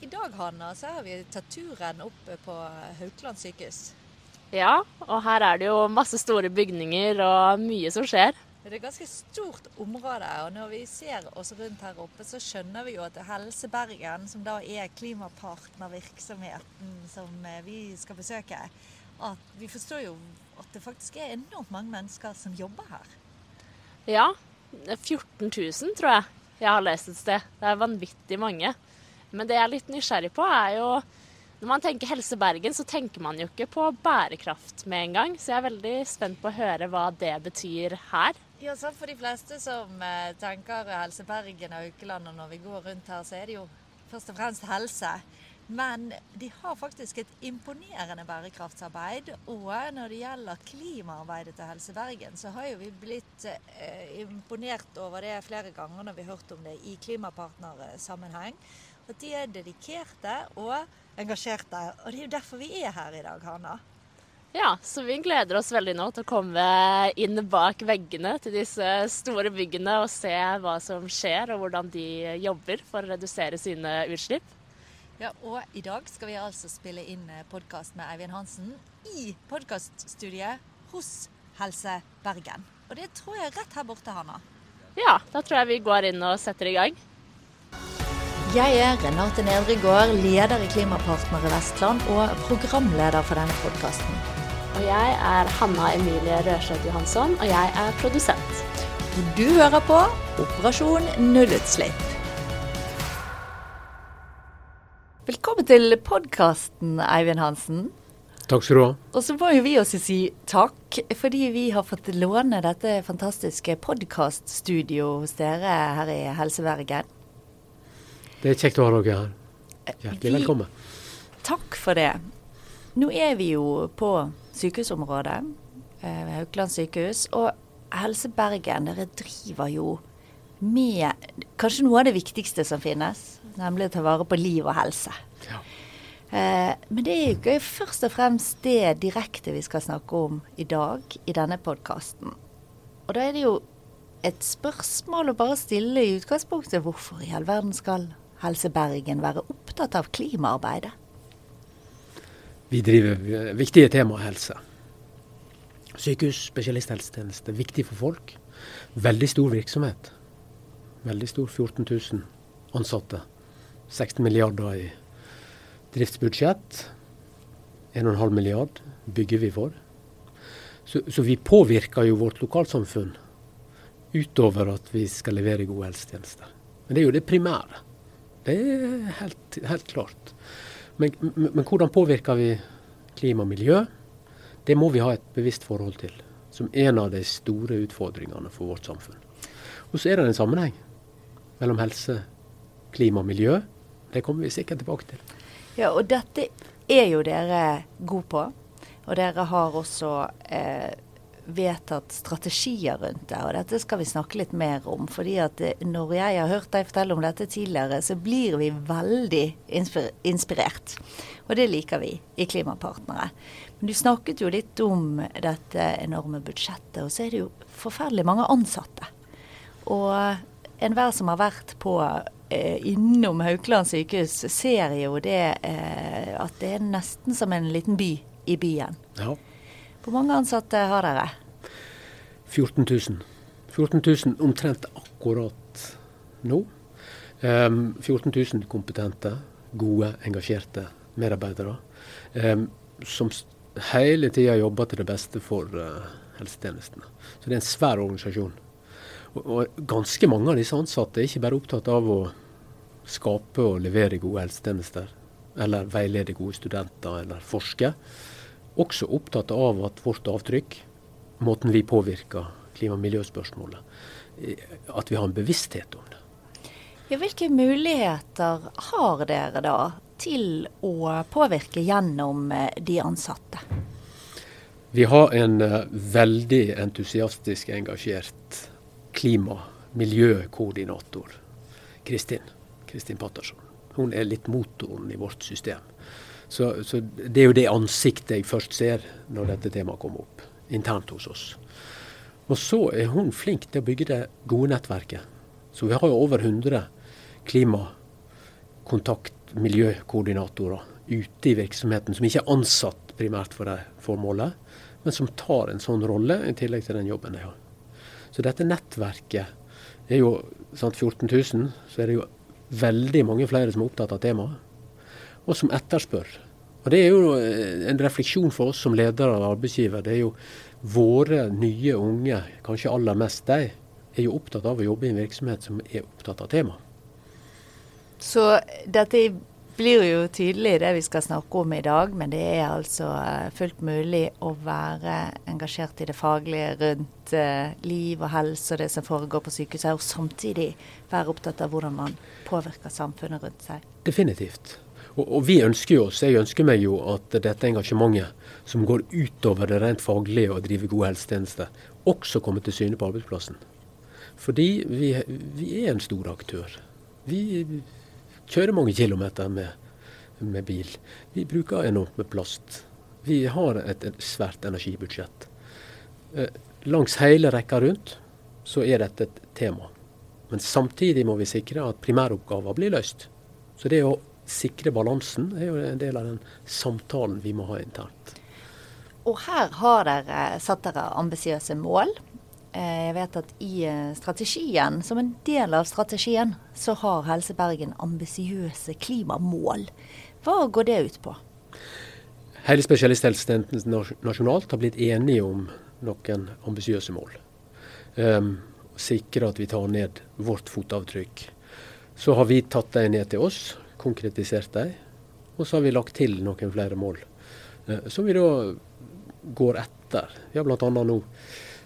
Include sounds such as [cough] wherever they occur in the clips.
i dag Hanna, så har vi tatt turen opp på Haukeland sykehus. Ja, og her er det jo masse store bygninger og mye som skjer. Det er et ganske stort område, og når vi ser oss rundt her oppe, så skjønner vi jo at Helse Bergen, som da er klimapartnervirksomheten som eh, vi skal besøke, at vi forstår jo at det faktisk er enormt mange mennesker som jobber her. Ja, 14 000 tror jeg jeg har lest et sted. Det er vanvittig mange. Men det jeg er litt nysgjerrig på, er jo Når man tenker Helse Bergen, så tenker man jo ikke på bærekraft med en gang. Så jeg er veldig spent på å høre hva det betyr her. Ja, så For de fleste som eh, tenker Helse Bergen og Haukeland, og når vi går rundt her, så er det jo først og fremst helse. Men de har faktisk et imponerende bærekraftsarbeid. Og når det gjelder klimaarbeidet til Helse Bergen, så har jo vi blitt eh, imponert over det flere ganger når vi har hørt om det i klimapartnersammenheng. At de er dedikerte og engasjerte. Og det er jo derfor vi er her i dag, Hanna. Ja, så vi gleder oss veldig nå til å komme inn bak veggene til disse store byggene og se hva som skjer og hvordan de jobber for å redusere sine utslipp. Ja, og i dag skal vi altså spille inn podkast med Eivind Hansen i podkaststudiet hos Helse Bergen. Og det tror jeg er rett her borte, Hanna. Ja, da tror jeg vi går inn og setter i gang. Jeg er Renate Nedregård, leder i Klimapartnere i Vestland og programleder for denne podkasten. Og jeg er Hanna Emilie Rørseth Johansson, og jeg er produsent. Og du hører på Operasjon nullutslipp. Velkommen til podkasten, Eivind Hansen. Takk skal du ha. Og så må jo vi også si takk, fordi vi har fått låne dette fantastiske podkaststudioet hos dere her i Helse Bergen. Det er kjekt å ha dere her. Hjertelig velkommen. Takk for det. Nå er vi jo på sykehusområdet eh, Haukeland sykehus. Og Helse Bergen, dere driver jo med kanskje noe av det viktigste som finnes, nemlig å ta vare på liv og helse. Ja. Eh, men det er jo ikke først og fremst det direkte vi skal snakke om i dag i denne podkasten. Og da er det jo et spørsmål å bare stille i utgangspunktet. Hvorfor i all verden skal Helse Bergen være opptatt av klimaarbeidet? Vi driver viktige temaer helse. Sykehus, spesialisthelsetjeneste. Viktig for folk. Veldig stor virksomhet. Veldig stor. 14 000 ansatte. 16 milliarder i driftsbudsjett. 1,5 milliard bygger vi for. Så, så, vi påvirker jo vårt lokalsamfunn utover at vi skal levere gode helsetjenester. Men det er jo det primære. Det er helt, helt klart. Men, men, hvordan påvirker vi klima og miljø? Det må vi ha et bevisst forhold til, som en av de store utfordringene for vårt samfunn. Og så er det en sammenheng mellom helse, klima og miljø. Det kommer vi sikkert tilbake til. Ja, og dette er jo dere gode på. Og dere har også eh, vedtatt strategier rundt det. Og dette skal vi snakke litt mer om. fordi at eh, når jeg har hørt deg fortelle om dette tidligere, så blir vi veldig inspirert. Og det liker vi i Klimapartnere. Men du snakket jo litt om dette enorme budsjettet, og så er det jo forferdelig mange ansatte. Og enhver som har vært på eh, innom Haukeland sykehus, ser jo det eh, at det er nesten som en liten by i byen. Ja. Hvor mange ansatte har dere? 14 000. 14 000 omtrent akkurat nå. Um, 14 000 kompetente, gode, engasjerte medarbeidere. Um, som hele tida jobber til det beste for uh, helsetjenestene. Så det er en svær organisasjon. Og, ganske mange av disse ansatte er ikke bare opptatt av å skape og levere gode helsetjenester, eller veilede gode studenter, eller forske også opptatt av at vårt avtrykk, måten vi påvirker klima- og miljøspørsmålet, at vi har en bevissthet om det. Ja, hvilke muligheter har dere da til å påvirke gjennom eh, de ansatte? Vi har en uh, veldig entusiastisk engasjert klima- og miljøkoordinator, Kristin. Kristin Patterson. Hun er litt motoren i vårt system. Så, så, det er jo det ansiktet jeg først ser når dette temaet kommer opp, internt hos oss. Og så er hun flink til å bygge det gode nettverket. Så vi har jo over 100 klimakontakt miljøkoordinatorer ute i virksomheten som ikke er ansatt primært for det formålet, men som tar en sånn rolle i tillegg til den jobben de har. Så dette nettverket er jo sant, 14 000, så er det jo veldig mange flere som er opptatt av temaet, og som etterspør. Og Det er jo en refleksjon for oss som ledere og arbeidsgiver. Det er jo våre nye unge, kanskje aller mest de, er jo opptatt av å jobbe i en virksomhet som er opptatt av temaet. Så dette blir jo tydelig det vi skal snakke om i dag, men det er altså eh, fullt mulig å være engasjert i det faglige rundt eh, liv og helse og det som foregår på sykehuset, og samtidig være opptatt av hvordan man påvirker samfunnet rundt seg. Definitivt. Og, og vi ønsker jo oss, jeg ønsker meg jo at dette engasjementet som går utover det rent faglige og driver gode helsetjenester, også kommer til syne på arbeidsplassen. Fordi vi, vi er en stor aktør. Vi kjører mange kilometer med, med bil. Vi bruker enormt med plast. Vi har et, et svært energibudsjett. Eh, langs hele rekka rundt så er dette et tema. Men samtidig må vi sikre at primæroppgaver blir løst. Så det å sikre balansen er jo en del av den samtalen vi må ha internt. Og her har dere satt dere ambisiøse mål. Eh, jeg vet at i eh, strategien, som en del av strategien, så har Helse Bergen ambisiøse klimamål. Hva går det ut på? Hele spesialisthelsetjenesten nasjonalt har blitt enige om noen ambisiøse mål. Um, sikre at vi tar ned vårt fotavtrykk. Så har vi tatt dem ned til oss, konkretisert dem. Og så har vi lagt til noen flere mål, uh, som vi da går etter. Vi har bl.a. nå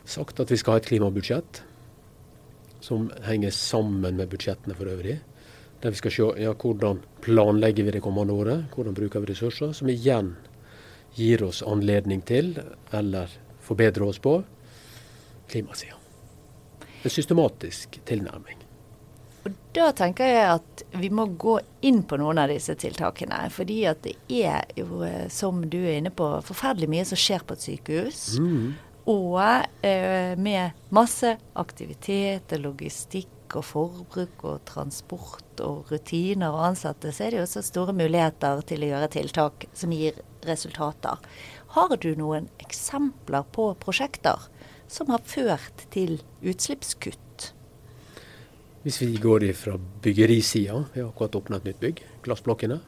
sagt at vi skal ha et klimabudsjett som henger sammen med budsjettene for øvrig. Der vi skal se ja, hvordan planlegger vi det kommende året, hvordan bruker vi ressurser, som igjen gir oss anledning til, eller forbedrer oss på, klimasida. En systematisk tilnærming. Og Da tenker jeg at vi må gå inn på noen av disse tiltakene. Fordi at det er jo, eh, som du er inne på, forferdelig mye som skjer på et sykehus. Mm. Og eh, med masse aktivitet og logistikk og forbruk og transport og rutiner og ansatte, så er det jo også store muligheter til å gjøre tiltak som gir resultater. Har du noen eksempler på prosjekter som har ført til utslippskutt? Hvis vi går fra byggerisida, vi har akkurat åpna et nytt bygg, glassblokkene.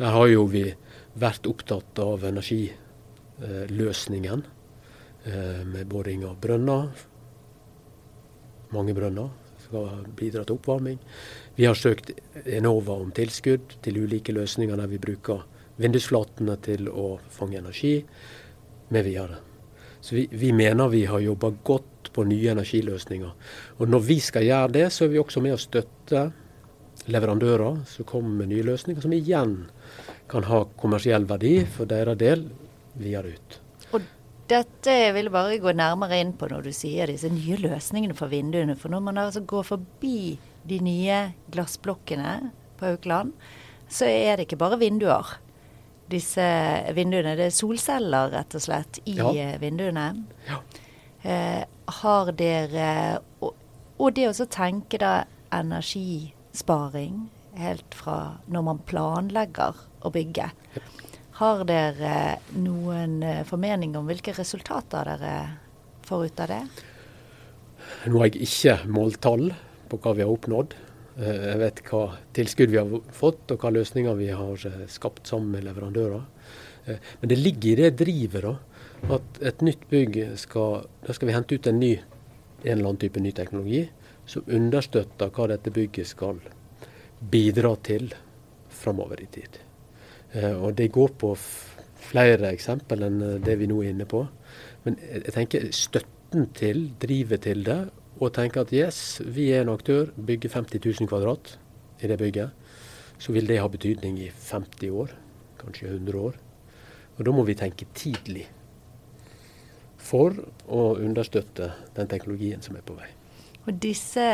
Der har jo vi vært opptatt av energiløsningen. Eh, med boring av brønner. Mange brønner skal bidra til oppvarming. Vi har søkt Enova om tilskudd til ulike løsninger der vi bruker vindusflatene til å fange energi, med videre. Så vi, vi mener vi har jobba godt på nye energiløsninger. Og når vi skal gjøre det, så er vi også med å støtte leverandører som kommer med nye løsninger, som igjen kan ha kommersiell verdi for deres del videre ut. Og Dette vil jeg bare gå nærmere inn på når du sier disse nye løsningene for vinduene. For når man altså går forbi de nye glassblokkene på Haukeland, så er det ikke bare vinduer. Disse vinduene, det er solceller rett og slett i ja. Eh, vinduene. Ja. Eh, har dere og, og det å tenke da energisparing helt fra når man planlegger å bygge. Har dere noen eh, formening om hvilke resultater dere får ut av det? Nå har jeg ikke måltall på hva vi har oppnådd. Eh, jeg vet hva tilskudd vi har fått og hva løsninger vi har eh, skapt sammen med leverandører. Men det ligger i det drivet da, at et nytt bygg skal, da skal vi hente ut en, ny, en eller annen type ny teknologi som understøtter hva dette bygget skal bidra til framover i tid. Eh, og det går på flere eksempel enn eh, det vi nå er inne på. Men jeg tenker støtten til, drivet til det, og tenke at yes, vi er en aktør, bygger 50 000 kvadrat i det bygget, så vil det ha betydning i 50 år, kanskje 100 år. Og da må vi tenke tidlig for å understøtte den teknologien som er på vei. Og disse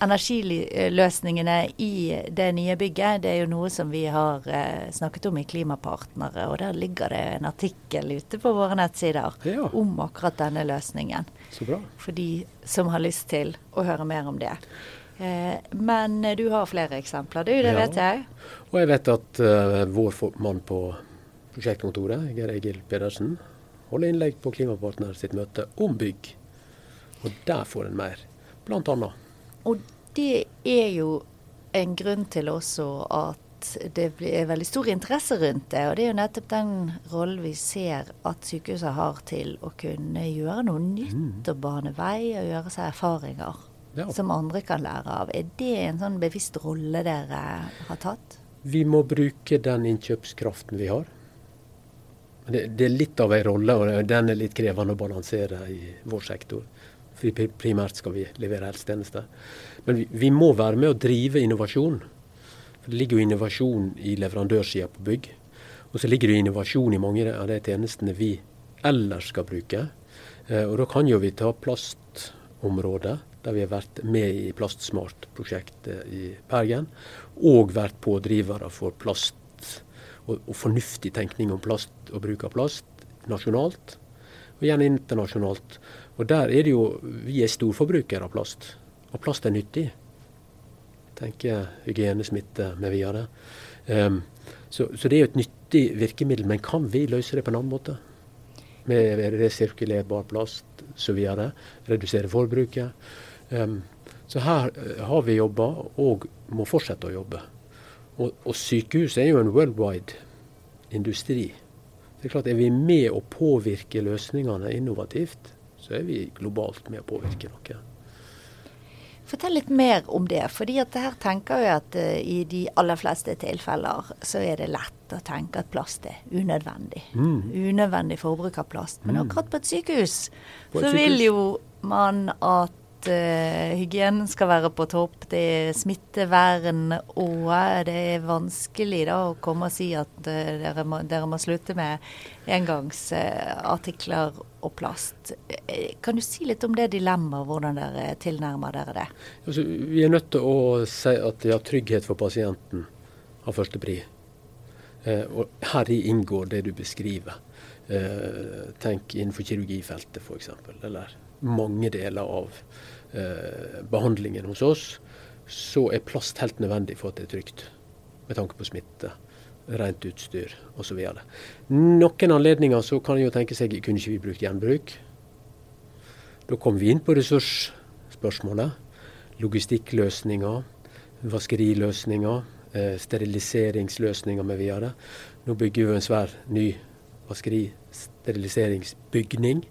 energiløsningene i det nye bygget, det er jo noe som vi har eh, snakket om i Klimapartnere. Og der ligger det en artikkel ute på våre nettsider ja. om akkurat denne løsningen. Så bra. For de som har lyst til å høre mer om det. Eh, men du har flere eksempler, du, det Ja. vet jeg. Og jeg vet at eh, vår mann på prosjektkontoret, Geir Egil Pedersen, holder innlegg på Klimapartner sitt møte om bygg. Og der får en mer, blant annet. Og det er jo en grunn til også at det er veldig stor interesse rundt det. Og det er jo nettopp den rollen vi ser at sykehuset har til å kunne gjøre noe nytt og bane vei og gjøre seg erfaringer Ja. som andre kan lære av. Er det en sånn bevisst rolle dere har tatt? Vi må bruke den innkjøpskraften vi har. Det, det er litt av en rolle, og den er litt krevende å balansere i vår sektor. For primært skal vi levere helsetjenester. Men vi, vi må være med å drive innovasjon. For Det ligger jo innovasjon i leverandørsida på bygg. Og så ligger det innovasjon i mange av de tjenestene vi ellers skal bruke. Eh, og da kan jo vi ta plastområdet, der vi har vært med i Plastsmart-prosjektet i Bergen. Og vært pådrivere for plast og, og fornuftig tenkning om plast og bruk av plast nasjonalt, og gjerne internasjonalt. Og der er det jo Vi er storforbrukere av plast, og plast er nyttig. Tenker hygiene, smitte med videre. Um, så, så det er jo et nyttig virkemiddel, men kan vi løse det på en annen måte? Med resirkulerbar plast så videre. Redusere forbruket. Um, så her eh, har vi jobba, og må fortsette å jobbe. Og, og sykehus er jo en worldwide industri. Det er klart, Er vi med å påvirke løsningene innovativt, så er vi globalt med å påvirke noe. Fortell litt mer om det. fordi at her tenker jeg at uh, i de aller fleste tilfeller så er det lett å tenke at plast er unødvendig. Mm. Unødvendig forbruk av plast. Men akkurat på et sykehus På et så vil jo man at eh, hygienen skal være på topp. Det er smittevern og det er vanskelig da å komme og si at uh, dere, må, dere må slutte med engangsartikler og plast. Eh, Kan du si litt om det dilemmaet, hvordan dere tilnærmer dere det? Altså, vi er nødt til å si at ja, trygghet for pasienten har førstepri. Eh, og heri inngår det du beskriver. Eh, tenk innenfor kirurgifeltet f.eks. Eller mange deler av eh, behandlingen hos oss. Så er plast helt nødvendig for at det er trygt. Med tanke på smitte, rent utstyr osv. Noen anledninger så kan en tenke seg kunne ikke vi brukt gjenbruk. Da kom vi inn på ressursspørsmålet. Logistikkløsninger, vaskeriløsninger, eh, steriliseringsløsninger med videre. Nå bygger vi en svær ny vaskeri-steriliseringsbygning,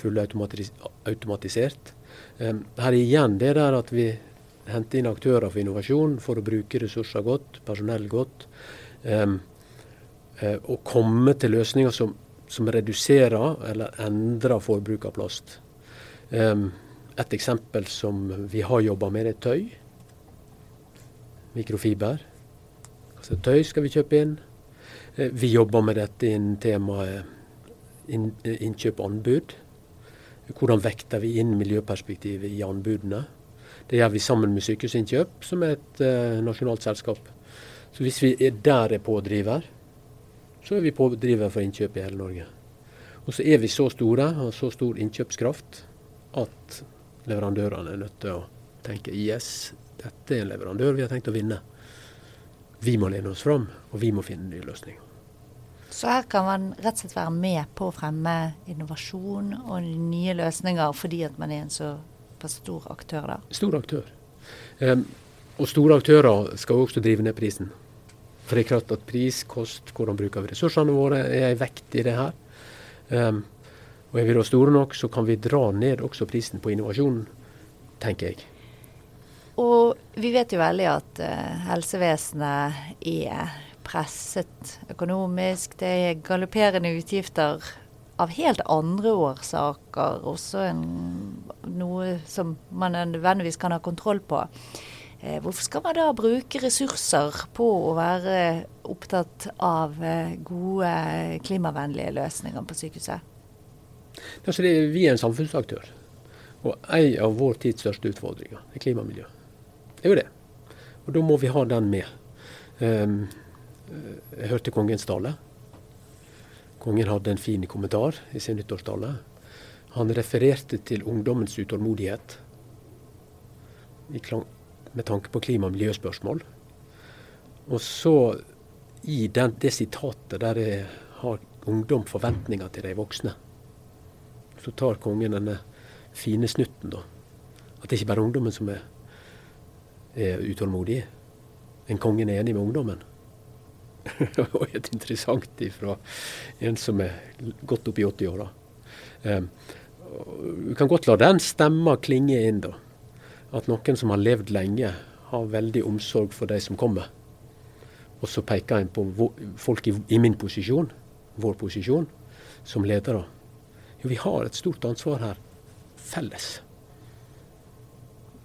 fullautomatisert. Eh, her igjen det der at vi henter inn aktører for innovasjon for å bruke ressurser godt, personell godt. Eh, eh, og komme til løsninger som, som reduserer eller endrer forbruk av plast. Um, et eksempel som vi har jobba med, er tøy. Mikrofiber. Altså, tøy skal vi kjøpe inn. Eh, vi jobber med dette innen temaet eh, innkjøp og anbud. Hvordan vekter vi inn miljøperspektivet i anbudene? Det gjør vi sammen med Sykehusinnkjøp, som er et uh, nasjonalt selskap. Så hvis vi er der er pådriver, så er vi pådriver for innkjøp i hele Norge. Og så er vi så store, har så stor innkjøpskraft, at leverandørene er nødt til å tenke yes, dette er en leverandør vi har tenkt å vinne. Vi må lene oss fram, og vi må finne nye løsninger. Så her kan man rett og slett være med på å fremme innovasjon og nye løsninger fordi at man er en så stor aktør da. Stor aktør. Um, og store aktører skal også drive ned prisen. For det er klart at pris, kost, hvordan bruker vi ressursene våre, er en vekt i det her. Um, og er vi da store nok, så kan vi dra ned også prisen på innovasjonen, tenker jeg. Og vi vet jo veldig at uh, helsevesenet er presset økonomisk. Det er galopperende utgifter av helt andre årsaker. Også en, noe som man nødvendigvis kan ha kontroll på. Eh, hvorfor skal man da bruke ressurser på å være opptatt av eh, gode klimavennlige løsninger på sykehuset? Altså er, vi er en samfunnsaktør. Og en av vår tids største utfordringer er klimamiljøet Det er jo det. Og da må vi ha den med. Um, jeg hørte kongens tale. Kongen hadde en fin kommentar i sin nyttårstale. Han refererte til ungdommens utålmodighet. Med tanke på klima- og miljøspørsmål. Og så i den, det sitatet der jeg har ungdom forventninger til de voksne, så tar kongen denne fine snutten, da. At det ikke bare er ungdommen som er, er utålmodig. En kongen er enig med ungdommen. [laughs] og et interessant fra en som er godt opp i 80-åra. Um, vi kan godt la den stemma klinge inn, da. At noen som har levd lenge, har veldig omsorg for de som kommer. Og så peker en på folk i, i min posisjon, vår posisjon, som ledere. Jo, vi har et stort ansvar her, felles.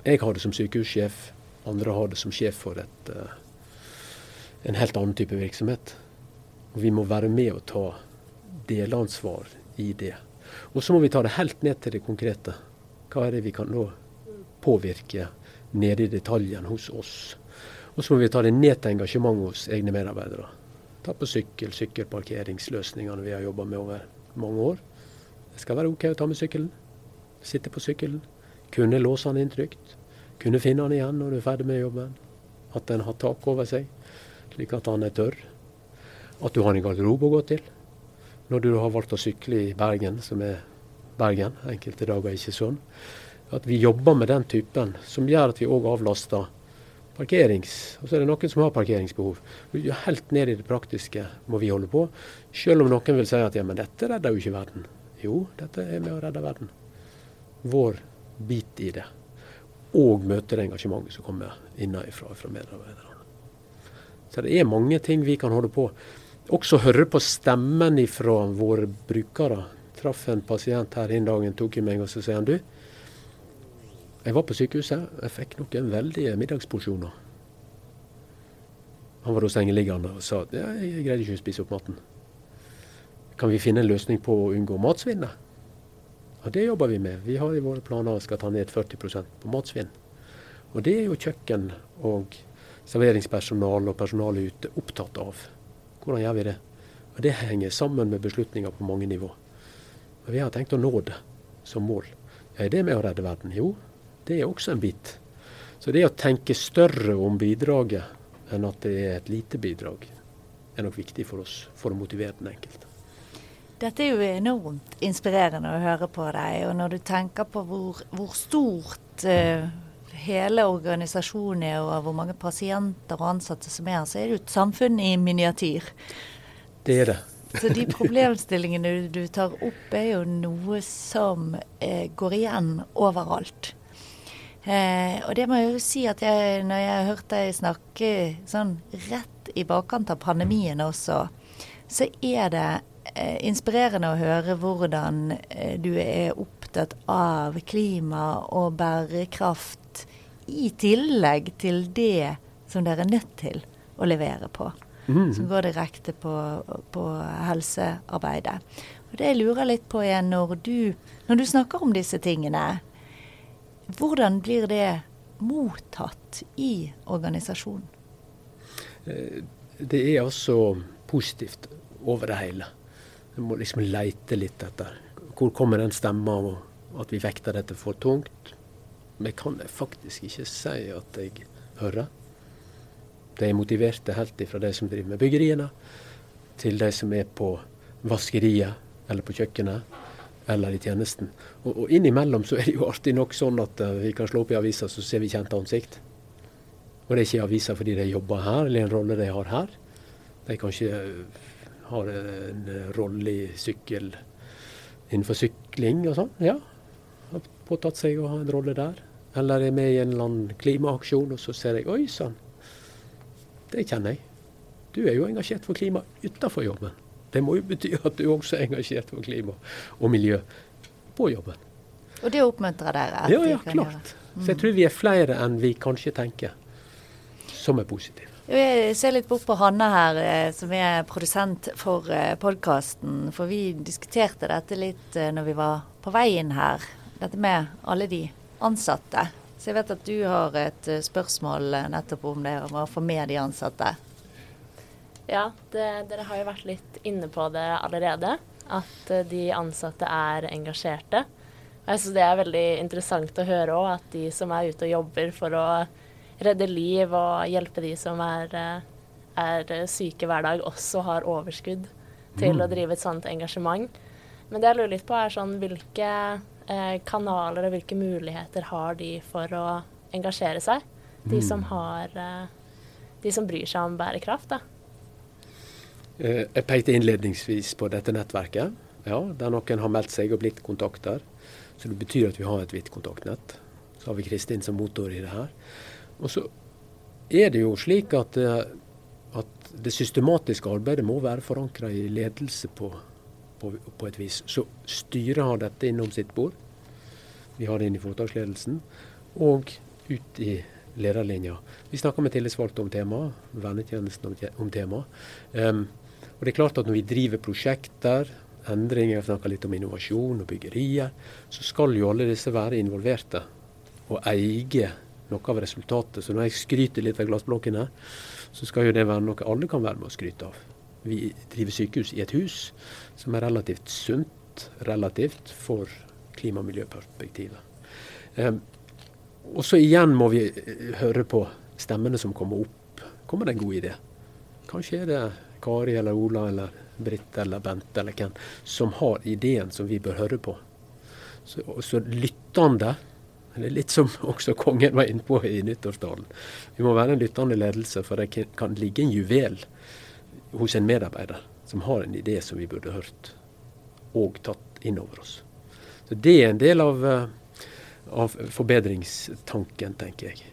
Jeg har det som sykehussjef, andre har det som sjef for et, uh, en helt annen type virksomhet. Og vi må være med og ta delansvar i det. Og så må vi ta det helt ned til det konkrete. Hva er det vi kan nå påvirke nede i detaljen hos oss? Og så må vi ta det ned til engasjement hos egne medarbeidere. Ta på sykkel, sykkelparkeringsløsningene vi har jobba med over mange år. Det skal være OK å ta med sykkelen. Sitte på sykkelen. Kunne låse den inn trygt. Kunne finne den igjen når du er ferdig med jobben. At den har tak over seg, slik at han er tørr. At du har en garderobe å gå til. Når du har valgt å sykle i Bergen, som er Bergen, enkelte dager ikke sånn, at vi jobber med den typen som gjør at vi òg avlaster parkerings. Og så er det noen som har parkeringsbehov. Helt ned i det praktiske må vi holde på. Selv om noen vil si at ja, men dette redder jo ikke verden. Jo, dette er med å redde verden. Vår bit i det. Og møte det engasjementet som kommer innenfra fra medarbeiderne. Så det er mange ting vi kan holde på også høre på stemmen ifra våre brukere. Traff en pasient her en dag, tok i meg og så sier han du, jeg var på sykehuset, jeg fikk noen veldige middagsporsjoner. Han var da sengeliggende og sa at ja, jeg greide ikke å spise opp maten. Kan vi finne en løsning på å unngå matsvinnet? Og det jobber vi med. Vi har i våre planer skal ta ned 40% på matsvinn. Og det er jo kjøkken og serveringspersonal og personalet ute opptatt av. Hvordan gjør vi det? Og Det henger sammen med beslutninger på mange nivå. Men Vi har tenkt å nå det som mål. Er det med å redde verden? Jo, det er også en bit. Så det å tenke større om bidraget enn at det er et lite bidrag, er nok viktig for oss for å motivere den enkelte. Dette er jo enormt inspirerende å høre på deg. Og når du tenker på hvor, hvor stort uh, hele organisasjonen er, og hvor mange pasienter og ansatte som er, så er det jo et samfunn i miniatyr. Det er det. Så de problemstillingene du, tar opp, er jo noe som eh, går igjen overalt. Eh, og det må jeg jo si at jeg, når jeg hørte deg snakke sånn rett i bakkant av pandemien også, så er det eh, inspirerende å høre hvordan eh, du er opptatt av klima og bærekraft i tillegg til det som dere er nødt til å levere på. Mm. Som går direkte på, på, helsearbeidet. Og Det jeg lurer litt på er når du, når du snakker om disse tingene, hvordan blir det mottatt i organisasjonen? Eh, det er altså positivt over det hele. Du må liksom leite litt etter. Hvor kommer den stemma at vi vekter dette for tungt? Men kan jeg faktisk ikke si at jeg hører. De er motiverte helt fra de som driver med byggeriene, til de som er på vaskeriet eller på kjøkkenet eller i tjenesten. Og, og innimellom så er det jo artig nok sånn at uh, vi kan slå opp i avisa, så ser vi kjente ansikt. Og det er ikke i avisa fordi de jobber her, eller en rolle de har her. De kanskje uh, har en rolle i sykkel innenfor sykling og sånn. Ja, har påtatt seg å ha en rolle der. Eller er med i en eller annen klimaaksjon, og så ser jeg Oi sann, det kjenner jeg. Du er jo engasjert for klima utenfor jobben. Det må jo bety at du også er engasjert for klima og miljø på jobben. Og det oppmuntrer dere? Ja, ja, klart. Mm. Så jeg tror vi er flere enn vi kanskje tenker, som er positive. Jeg ser litt bort på Hanne her, eh, som er produsent for eh, podkasten. For vi diskuterte dette litt eh, når vi var på vei inn her. Dette med alle de ansatte. Så jeg vet at du har et eh, spørsmål eh, nettopp om det, om å få med de ansatte. Ja, det, dere har jo vært litt inne på det allerede. At eh, de ansatte er engasjerte. Jeg synes det er veldig interessant å høre òg, at de som er ute og jobber for å redde liv og hjelpe de som er, er syke hver dag, også har overskudd til å drive et sånt engasjement. Men det jeg lurer litt på, er sånn hvilke kanaler og hvilke muligheter har de for å engasjere seg? De som har eh, De som bryr seg om bærekraft, da. Eh, Jeg pekte innledningsvis på dette nettverket. Ja, Der noen har meldt seg og blitt kontakter. Så det betyr at vi har et hvitt kontaktnett. Så har vi Kristin som motor i det her. Og så er det jo slik at, eh, at det systematiske arbeidet må være forankra i ledelse på, på, på, et vis. Så styret har dette innom sitt bord. Vi har det inn i foretaksledelsen. Og ut i lederlinja. Vi snakker med tillitsvalgte om temaet, vernetjenesten om, om temaet. Um, og det er klart at når vi driver prosjekter, endringer, vi snakker litt om innovasjon og byggerier, så skal jo alle disse være involverte og eie noe av resultatet. Så når jeg skryter litt av glassblokkene, så skal jo det være noe alle kan være med å skryte av. Vi driver sykehus i et hus som er relativt sunt, relativt, for klima- og miljøperspektivet. Um, og så igjen må vi høre på stemmene som kommer opp. Kommer det en god idé? Kanskje er det Kari eller Ola eller Britt eller Bente eller hvem som har ideen som vi bør høre på. Så, så lyttende det er litt som [laughs] også kongen var inne på i nyttårstalen. Vi må være en lyttende ledelse, for det kan ligge en juvel hos en medarbeider som har en idé som vi burde hørt og tatt inn over oss. Så Det er en del av, av forbedringstanken, tenker jeg.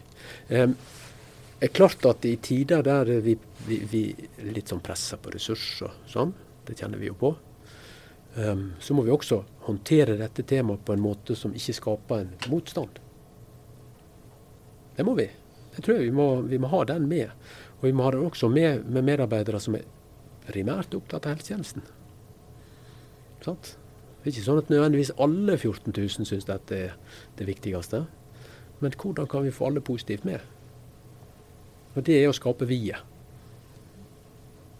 Det er klart at i tider der vi, vi, vi litt sånn pressa på ressurser, sånn, det kjenner vi jo på, så må vi også håndtere dette temaet på en måte som ikke skaper en motstand. Det må vi. Det tror jeg vi må, vi må ha den med. Og vi må ha det også med med medarbeidere som er primært opptatt av helsetjenesten. Sant? Det er ikke sånn at nødvendigvis alle 14 000 syns dette er det viktigste. Men hvordan kan vi få alle positivt med? Og det er å skape vie.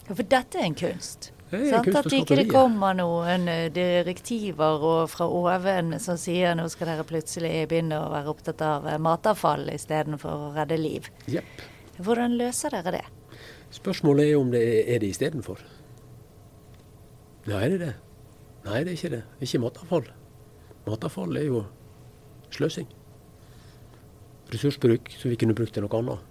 Ja, for dette er en kunst. Det er en kunst at ikke det kommer noen eh, direktiver fra oven som sier nå skal dere plutselig begynne å være opptatt av eh, matavfall istedenfor å redde liv. Jepp. Hvordan løser dere det? Spørsmålet er om det er, er det istedenfor. Ja, er det det? Nei, det er ikke det. Ikke matavfall. Matavfall er jo sløsing. Ressursbruk som vi kunne brukt til noe annet.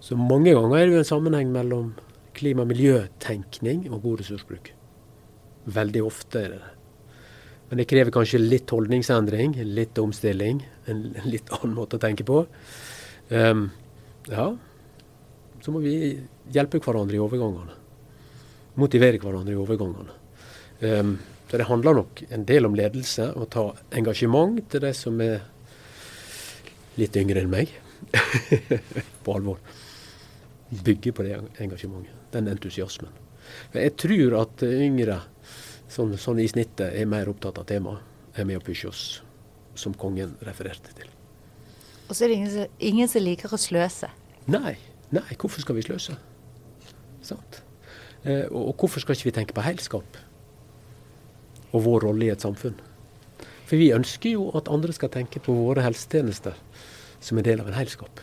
Så mange ganger er det jo en sammenheng mellom klima- og miljøtenkning og god ressursbruk. Veldig ofte er det det. Men det krever kanskje litt holdningsendring, litt omstilling, en litt annen måte å tenke på. Um, ja, så må vi hjelpe hverandre i overgangene. Motivere hverandre i overgangene. Um, så det handler nok en del om ledelse, å ta engasjement til de som er litt yngre enn meg. [laughs] på alvor. Bygge på det engasjementet, den entusiasmen. Jeg tror at yngre, sånn, sånn i snittet, er mer opptatt av temaet. Er med å pushe oss, som kongen refererte til. Og så er det ingen, ingen som liker å sløse. Nei, nei, hvorfor skal vi sløse? Sant? Eh, og, hvorfor skal ikke vi tenke på heilskap? Og vår rolle i et samfunn? For vi ønsker jo at andre skal tenke på våre helsetjenester som en del av en heilskap.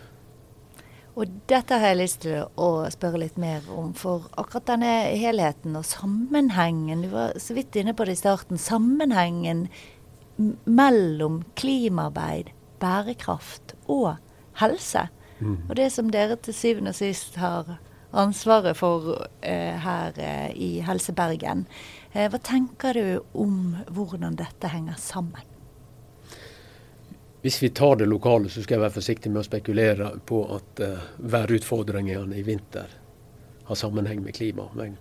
Og dette har jeg lyst til å spørre litt mer om. For akkurat denne helheten og sammenhengen, du var så vidt inne på det i starten, sammenhengen mellom klimaarbeid, bærekraft og helse. Og det som dere til syvende og sist har ansvaret for eh, her eh, i Helse Bergen. Eh, hva tenker du om hvordan dette henger sammen? Hvis vi tar det lokale, så skal jeg være forsiktig med å spekulere på at uh, værutfordringene i vinter har sammenheng med klima. Men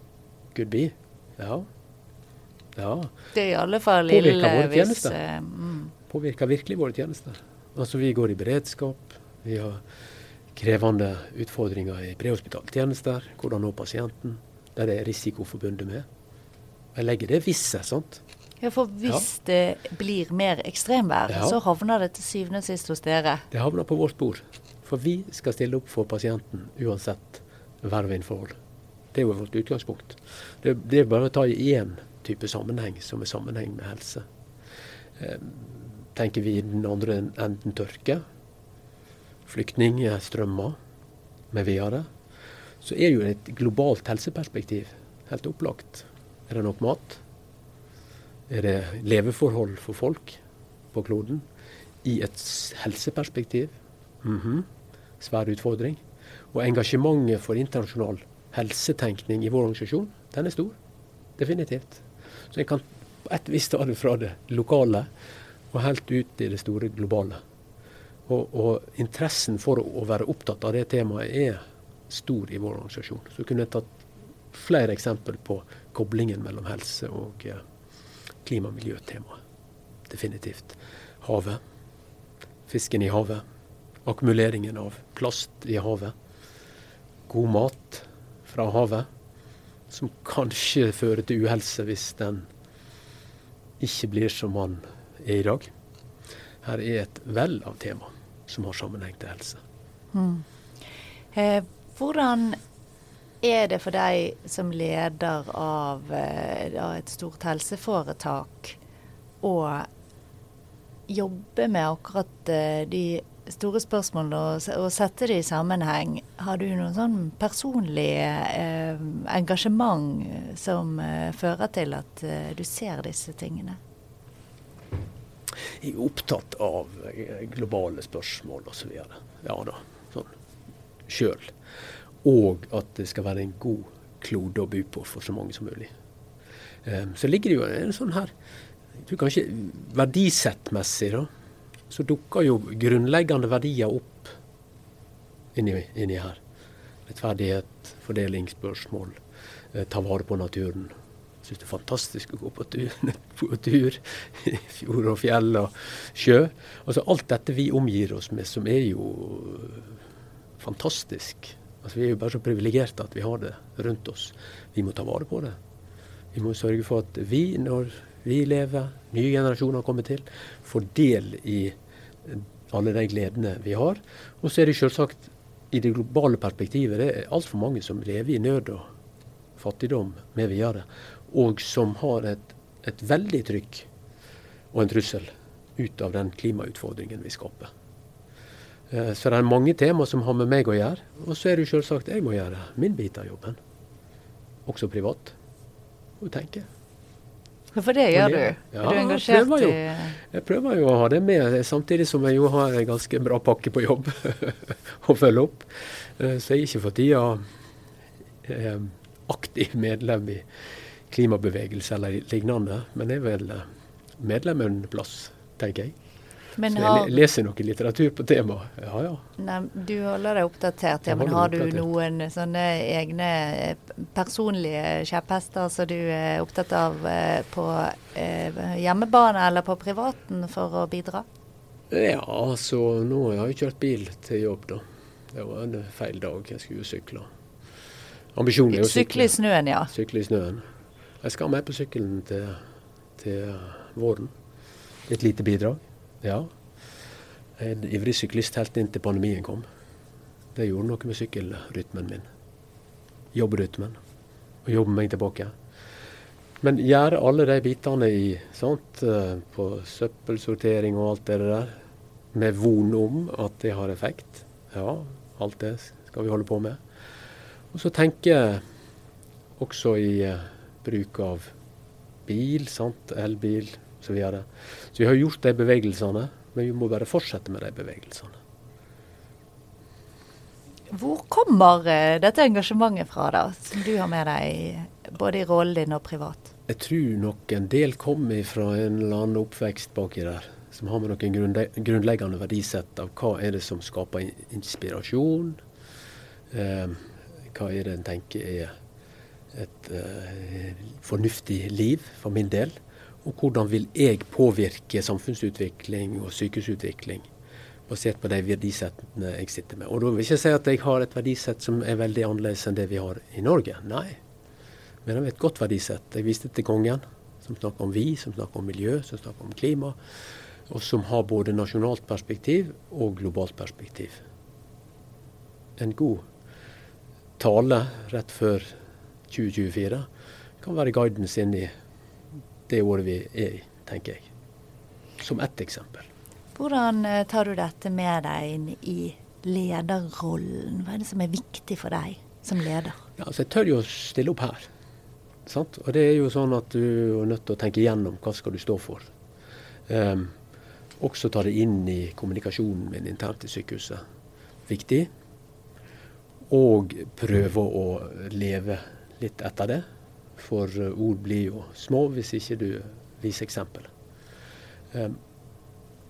could be. Ja. ja. Det er i alle fall Påvirker ille våre hvis eh, mm. Påvirker virkelig våre tjenester. Altså Vi går i beredskap. Vi har krevende utfordringer i prehospitale tjenester. Hvordan nå pasienten. Der det er risiko forbundet med. Jeg legger det visse, sant. Ja, for hvis det blir mer ekstremvær, Ja. så havner det til syvende og sist hos dere. Det havner på vårt bord. For vi skal stille opp for pasienten uansett vær og vindforhold. Det er jo vårt utgangspunkt. Det, det er bare å ta i én type sammenheng som er sammenheng med helse. Eh, tenker vi den andre enden tørke, flyktningstrømmer med videre, så er jo et globalt helseperspektiv helt opplagt. Er det nok mat? Er det leveforhold for folk på kloden? I et helseperspektiv? Mm -hmm. Svær utfordring. Og engasjementet for internasjonal helsetenkning i vår organisasjon, den er stor. Definitivt. Så jeg kan på et visst ta det fra det lokale og helt ut i det store globale. Og, og, interessen for å være opptatt av det temaet er stor i vår organisasjon. Så kunne jeg tatt flere eksempler på koblingen mellom helse og eh, klima- og miljøtemaet. Definitivt. Havet. Fisken i havet. Akkumuleringen av plast i havet. God mat fra havet, som kanskje fører til uhelse hvis den ikke blir som man er i dag. Her er et vell av tema som har sammenheng til helse. Mm. Eh, hvordan er det for deg som leder av, eh, av et stort helseforetak å jobbe med akkurat eh, de store spørsmålene og, og sette det i sammenheng? Har du noe sånn personlig eh, engasjement som eh, fører til at eh, du ser disse tingene? Er opptatt av eh, globale spørsmål osv. Ja da, sånn sjøl og at det skal være en god klode å bo på for så mange som mulig. Um, så ligger det jo en sånn her jeg tror kanskje Verdisettmessig da, så dukker jo grunnleggende verdier opp inni, inni her. Rettferdighet, fordelingsspørsmål, eh, ta vare på naturen. Syns det er fantastisk å gå på tur, [laughs] på tur i fjord og fjell og sjø. Altså Alt dette vi omgir oss med, som er jo fantastisk. Altså, vi er jo bare så privilegerte at vi har det rundt oss. Vi må ta vare på det. Vi må sørge for at vi, når vi lever, nye generasjoner kommer til, får del i alle de gledene vi har. Og så er det selvsagt i det globale perspektivet det er altfor mange som lever i nød og fattigdom med videre, og som har et, et veldig trykk og en trussel ut av den klimautfordringen vi skaper. Eh, så det er mange tema som har med meg å gjøre. Og så er det jo selvsagt jeg må gjøre min bit av jobben. Også privat. Og tenke. For det gjør du? Ja, er du engasjert jeg jo, jeg prøver jo å ha det med, samtidig som jeg jo har en ganske bra pakke på jobb [laughs] å følge opp. Eh, så jeg er ikke for tida eh, aktiv medlem i klimabevegelse eller lignende, men er vel medlem en plass, tenker jeg. Men så jeg leser noe litteratur på temaet. Ja, ja. Nei, du holder deg oppdatert, ja. Men har du noen sånne egne eh, personlige kjepphester som du er opptatt av eh, på eh, hjemmebane eller på privaten for å bidra? Ja, altså nå har jeg kjørt bil til jobb, da. Det var en feil dag. Jeg skulle jo sykle. Ambisjonen er å sykle. Sykle i snøen, ja. Sykle i snøen. Jeg skal med på sykkelen til, til våren. Et lite bidrag. Ja. En ivrig syklist helt inntil pandemien kom. Det gjorde noe med sykkelrytmen min. Jobbrytmen. Og jobbe meg tilbake. Men gjøre alle de bitene i sant, eh, på søppelsortering og alt det der, med von om at det har effekt. Ja, alt det skal vi holde på med. Og så tenke også i uh, bruk av bil, sant, elbil, så, videre. så vi har gjort de bevegelsene, men vi må bare fortsette med de bevegelsene. Hvor kommer eh, dette engasjementet fra, da, som du har med deg både i rollen din og privat? Jeg tror nok en del kommer fra en eller annen oppvekst baki der, som har med noen grunnleggende verdisett av hva er det som skaper inspirasjon. Eh, hva er det en tenker er et eh, fornuftig liv, for min del. Og hvordan vil jeg påvirke samfunnsutvikling og sykehusutvikling basert på de verdisettene jeg sitter med. Og da vil jeg ikke si at jeg har et verdisett som er veldig annerledes enn det vi har i Norge. Nei. Men det er et godt verdisett. Jeg viste til kongen, som snakker om vi, som snakker om miljø, som snakker om klima. Og som har både nasjonalt perspektiv og globalt perspektiv. En god tale rett før 2024 kan være guidance inn i det året vi er i, tenker jeg. Som ett eksempel. Hvordan eh, tar du dette med deg inn i lederrollen? Hva er det som er viktig for deg som leder? Ja, altså jeg tør jo å stille opp her. Sant? Og det er jo sånn at du er nødt til å tenke igjennom hva skal du stå for. Um, også ta det inn i kommunikasjonen min internt i sykehuset. Viktig. Og prøve å leve litt etter det. For ord blir jo små hvis ikke du viser eksempel. Um,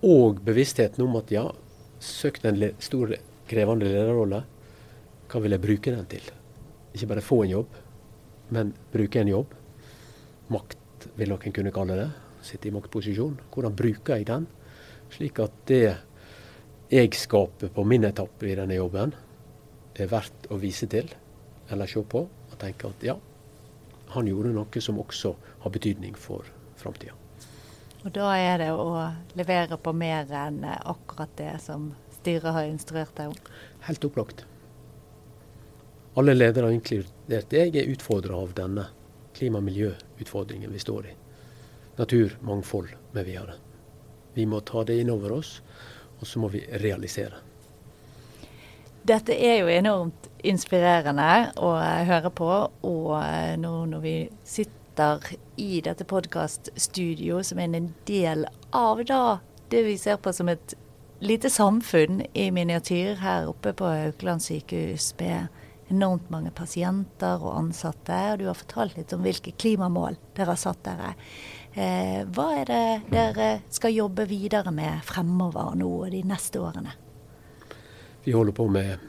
og bevisstheten om at ja, søk en stor, krevende lederrolle. Hva vil jeg bruke den til? Ikke bare få en jobb, men bruke en jobb. Makt vil noen kunne kalle det. Sitte i maktposisjon. Hvordan bruker jeg den? Slik at det jeg skaper på min etappe i denne jobben, er verdt å vise til eller se på og tenke at ja, han gjorde noe som også har betydning for framtida. Og da er det å levere på mer enn akkurat det som styret har instruert deg om? Helt opplagt. Alle ledere, inkludert jeg, er utfordra av denne klima- og miljøutfordringen vi står i. Natur, mangfold med videre. Vi må ta det inn over oss, og så må vi realisere. Dette er jo enormt inspirerende å høre på. Og nå når vi sitter i dette podkaststudioet, som er en del av da, det vi ser på som et lite samfunn i miniatyr her oppe på Haukeland sykehus med enormt mange pasienter og ansatte. Og du har fortalt litt om hvilke klimamål dere har satt dere. Eh, hva er det dere skal jobbe videre med fremover nå og de neste årene? Vi holder på med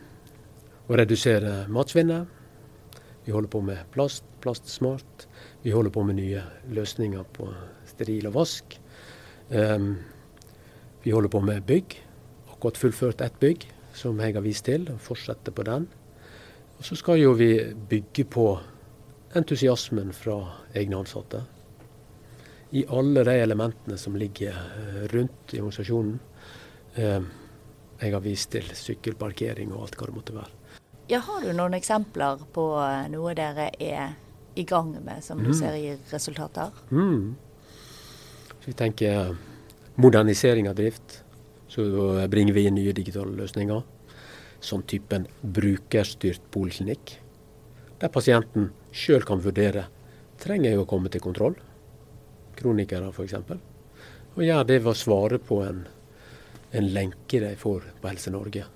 å redusere matsvinnet. Vi holder på med plast, plastsmart. Vi holder på med nye løsninger på steril og vask. Um, vi holder på med bygg. Akkurat fullført ett bygg som jeg har vist til, og fortsetter på den. Og Så skal jo vi bygge på entusiasmen fra egne ansatte. I alle de elementene som ligger eh, rundt i organisasjonen. Eh, jeg har vist til sykkelparkering og alt hva det måtte være. Ja, Har du noen eksempler på eh, noe dere er i gang med som du mm. ser gir resultater? Mm. Så vi tenker modernisering av drift. Så bringer vi inn nye digitale løsninger. Som typen brukerstyrt poliklinikk. Der pasienten sjøl kan vurdere trenger jeg å komme til kontroll. Kronikere f.eks. Og gjør det ved å svare på en, en lenke de får på Helse Norge.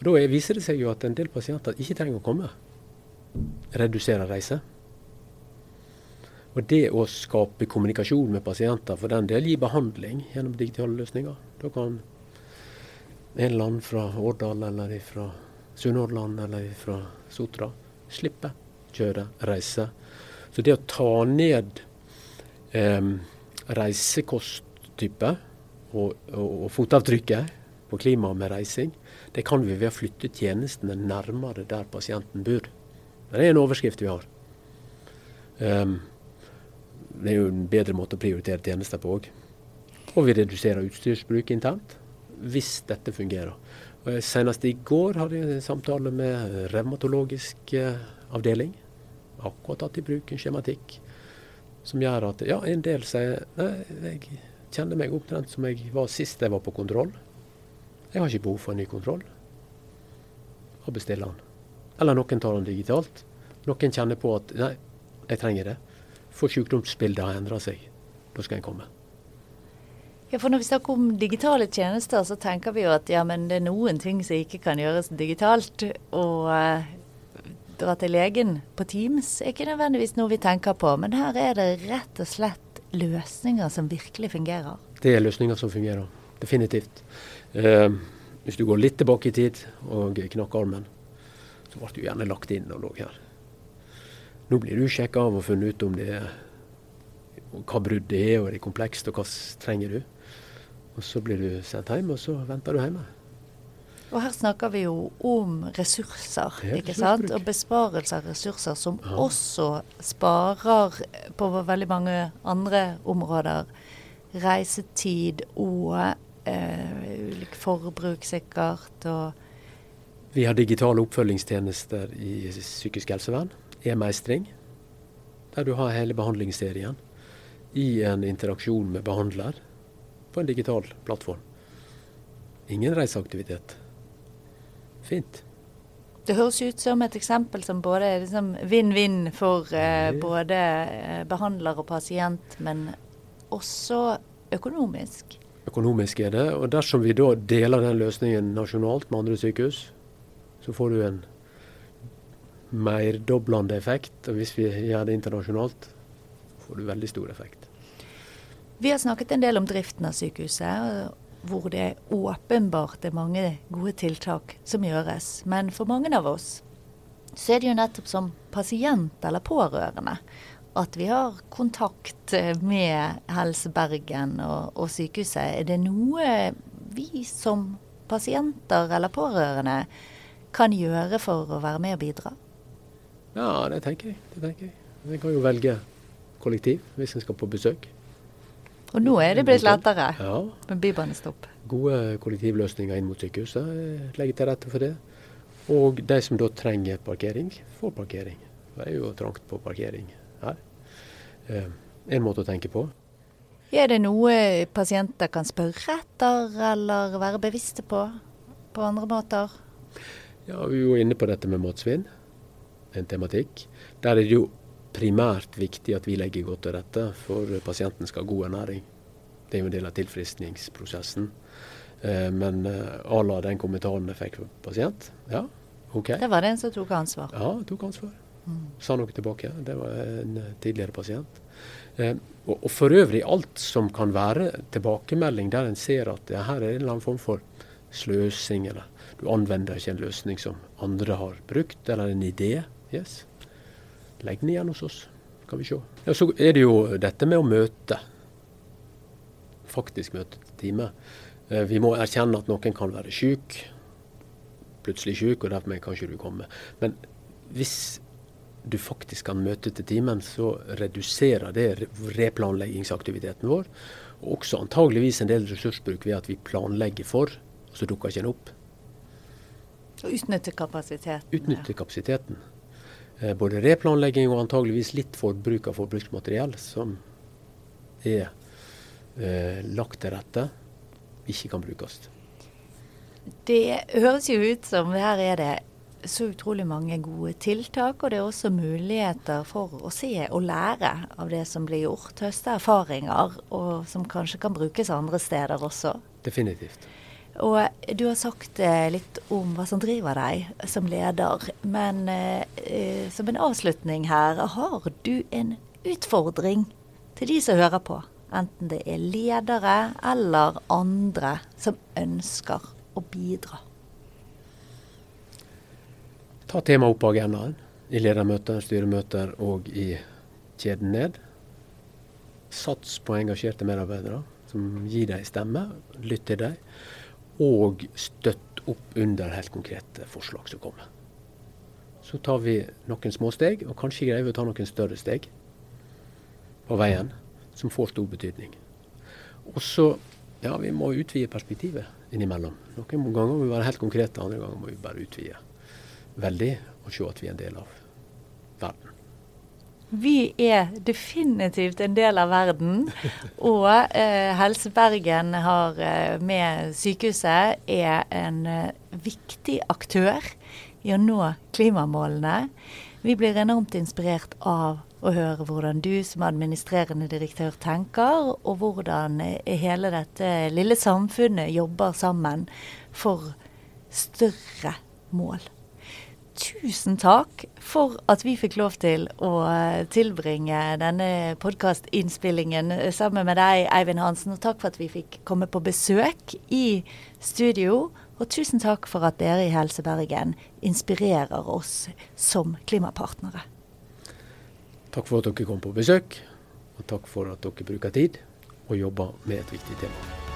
Og Da viser det seg jo at en del pasienter ikke trenger å komme. Redusere reise. Og det å skape kommunikasjon med pasienter, for den del gi behandling gjennom digitale løsninger. Da kan en land fra Årdal eller fra Sunnhordland eller fra Sotra slippe kjøre, reise. Så det å ta ned eh, reisekosttype og, og, og, fotavtrykket på klimaet med reising, det kan vi ved å flytte tjenestene nærmere der pasienten bor. Det er en overskrift vi har. Um, det er jo en bedre måte å prioritere tjenester på òg. Og vi reduserer utstyrsbruk internt, hvis dette fungerer. Senest i går hadde jeg en samtale med revmatologisk eh, avdeling. Akkurat tatt i bruk en skjematikk som gjør at ja, en del sier nei, jeg kjenner meg opptrent som jeg var sist jeg var på kontroll. Jeg har ikke behov for en ny kontroll. Og bestiller den. Eller noen tar den digitalt. Noen kjenner på at nei, jeg trenger det for sykdomsbildet har endra seg. Da skal en komme. Ja, for Når vi snakker om digitale tjenester, så tenker vi jo at ja, men det er noen ting som ikke kan gjøres digitalt. Og eh, dra til legen på Teams er ikke nødvendigvis noe vi tenker på. Men her er det rett og slett løsninger som virkelig fungerer. Det er løsninger som fungerer, definitivt. Eh, hvis du går litt tilbake i tid og knakk armen, så ble du gjerne lagt inn og lå her. Nå blir du sjekka av og funnet ut om det er hva bruddet er, og det komplekst, og hva trenger du. Og Så blir du sendt hjem, og så venter du hjemme. Og her snakker vi jo om ressurser, ikke sant? Og besparelse av ressurser, som ja. også sparer på veldig mange andre områder. Reisetid og eh, ulik forbruk, sikkert. og Vi har digitale oppfølgingstjenester i psykisk helsevern e-meistring, der du har hele behandlingsserien i en interaksjon med behandler på en digital plattform. Ingen reiseaktivitet. Fint. Det høres ut som et eksempel som både er liksom vinn-vinn for eh, både eh, behandler og pasient, men også økonomisk. Økonomisk er det. Og dersom vi da deler den løsningen nasjonalt med andre sykehus, så får du en merdoblende effekt. Og hvis vi gjør det internasjonalt, får du veldig stor effekt. Vi har snakket en del om driften av sykehuset, hvor det åpenbart er mange gode tiltak som gjøres. Men for mange av oss så er det jo nettopp som pasient eller pårørende at vi har kontakt med Helse Bergen og, og sykehuset. Er det noe vi som pasienter eller pårørende kan gjøre for å være med og bidra? Ja, det tenker jeg. Det tenker jeg. Vi kan jo velge kollektiv hvis en skal på besøk. Og nå er det blitt lettere Ja. med bybanestopp. Gode kollektivløsninger inn mot sykehuset eh, legger til rette for det. Og de som da trenger parkering, får parkering. Det er jo trangt på parkering her. Eh, en måte å tenke på. Er det noe pasienter kan spørre etter eller være bevisste på på andre måter? Ja, Vi er jo inne på dette med matsvinn, en tematikk. Der er det jo primært viktig at vi legger godt til rette for pasienten skal ha god ernæring. Det er jo en del av tilfriskningsprosessen. Eh, men eh, à la den kommentaren jeg fikk fra pasient, ja, OK. Det var en som tok ansvar. Ja, tok ansvar. Sa noe tilbake. Det var en eh, tidligere pasient. Og, og for øvrig alt som kan være tilbakemelding der en ser at ja, her er det en eller annen form for sløsing, eller du anvender ikke en løsning som andre har brukt, eller en idé. Yes. Legg den igjen hos oss, kan vi se. Ja, så er det jo dette med å møte. Faktisk møte til time. Eh, Vi må erkjenne at noen kan være syk, plutselig syk, og derfor kan ikke du komme. Men hvis du faktisk kan møte til timen, så reduserer det replanleggingsaktiviteten vår. Og også antageligvis en del ressursbruk ved at vi planlegger for, og så dukker ikke en opp. Og utnytte kapasiteten. Utnytte kapasiteten. Eh, Både replanlegging og antageligvis litt forbruk av forbruksmateriell som er eh, lagt til rette, ikke kan brukes. Det høres jo ut som her er det så utrolig mange gode tiltak, og det er også muligheter for å se og lære av det som blir gjort. Høste erfaringer, og som kanskje kan brukes andre steder også. Definitivt. Og du har sagt eh, litt om hva som driver deg som leder, men eh, eh, som en avslutning her, har du en utfordring til de som hører på? Enten det er ledere eller andre som ønsker å bidra. Ta temaet opp på agendaen i ledermøter, styremøter og i kjeden ned. Sats på engasjerte medarbeidere som gir deg stemme, lytt til dem. Og støtt opp under helt konkrete forslag som kommer. Så tar vi noen små steg, og kanskje greier vi å ta noen større steg på veien, som får stor betydning. Og så ja, vi må utvide perspektivet innimellom. Noen ganger må vi være helt konkrete, andre ganger må vi bare utvide veldig og se at vi er en del av. Vi er definitivt en del av verden. Og eh, Helse Bergen har eh, med sykehuset er en eh, viktig aktør i å nå klimamålene. Vi blir enormt inspirert av å høre hvordan du som administrerende direktør tenker, og hvordan eh, hele dette lille samfunnet jobber sammen for større mål. Tusen takk for at vi fikk lov til å eh, tilbringe denne podkastinnspillingen sammen med deg, Eivind Hansen. Og takk for at vi fikk komme på besøk i studio. Og tusen takk for at dere i Helse Bergen inspirerer oss som klimapartnere. Takk for at dere kom på besøk, og takk for at dere bruker tid og jobber med et viktig tema.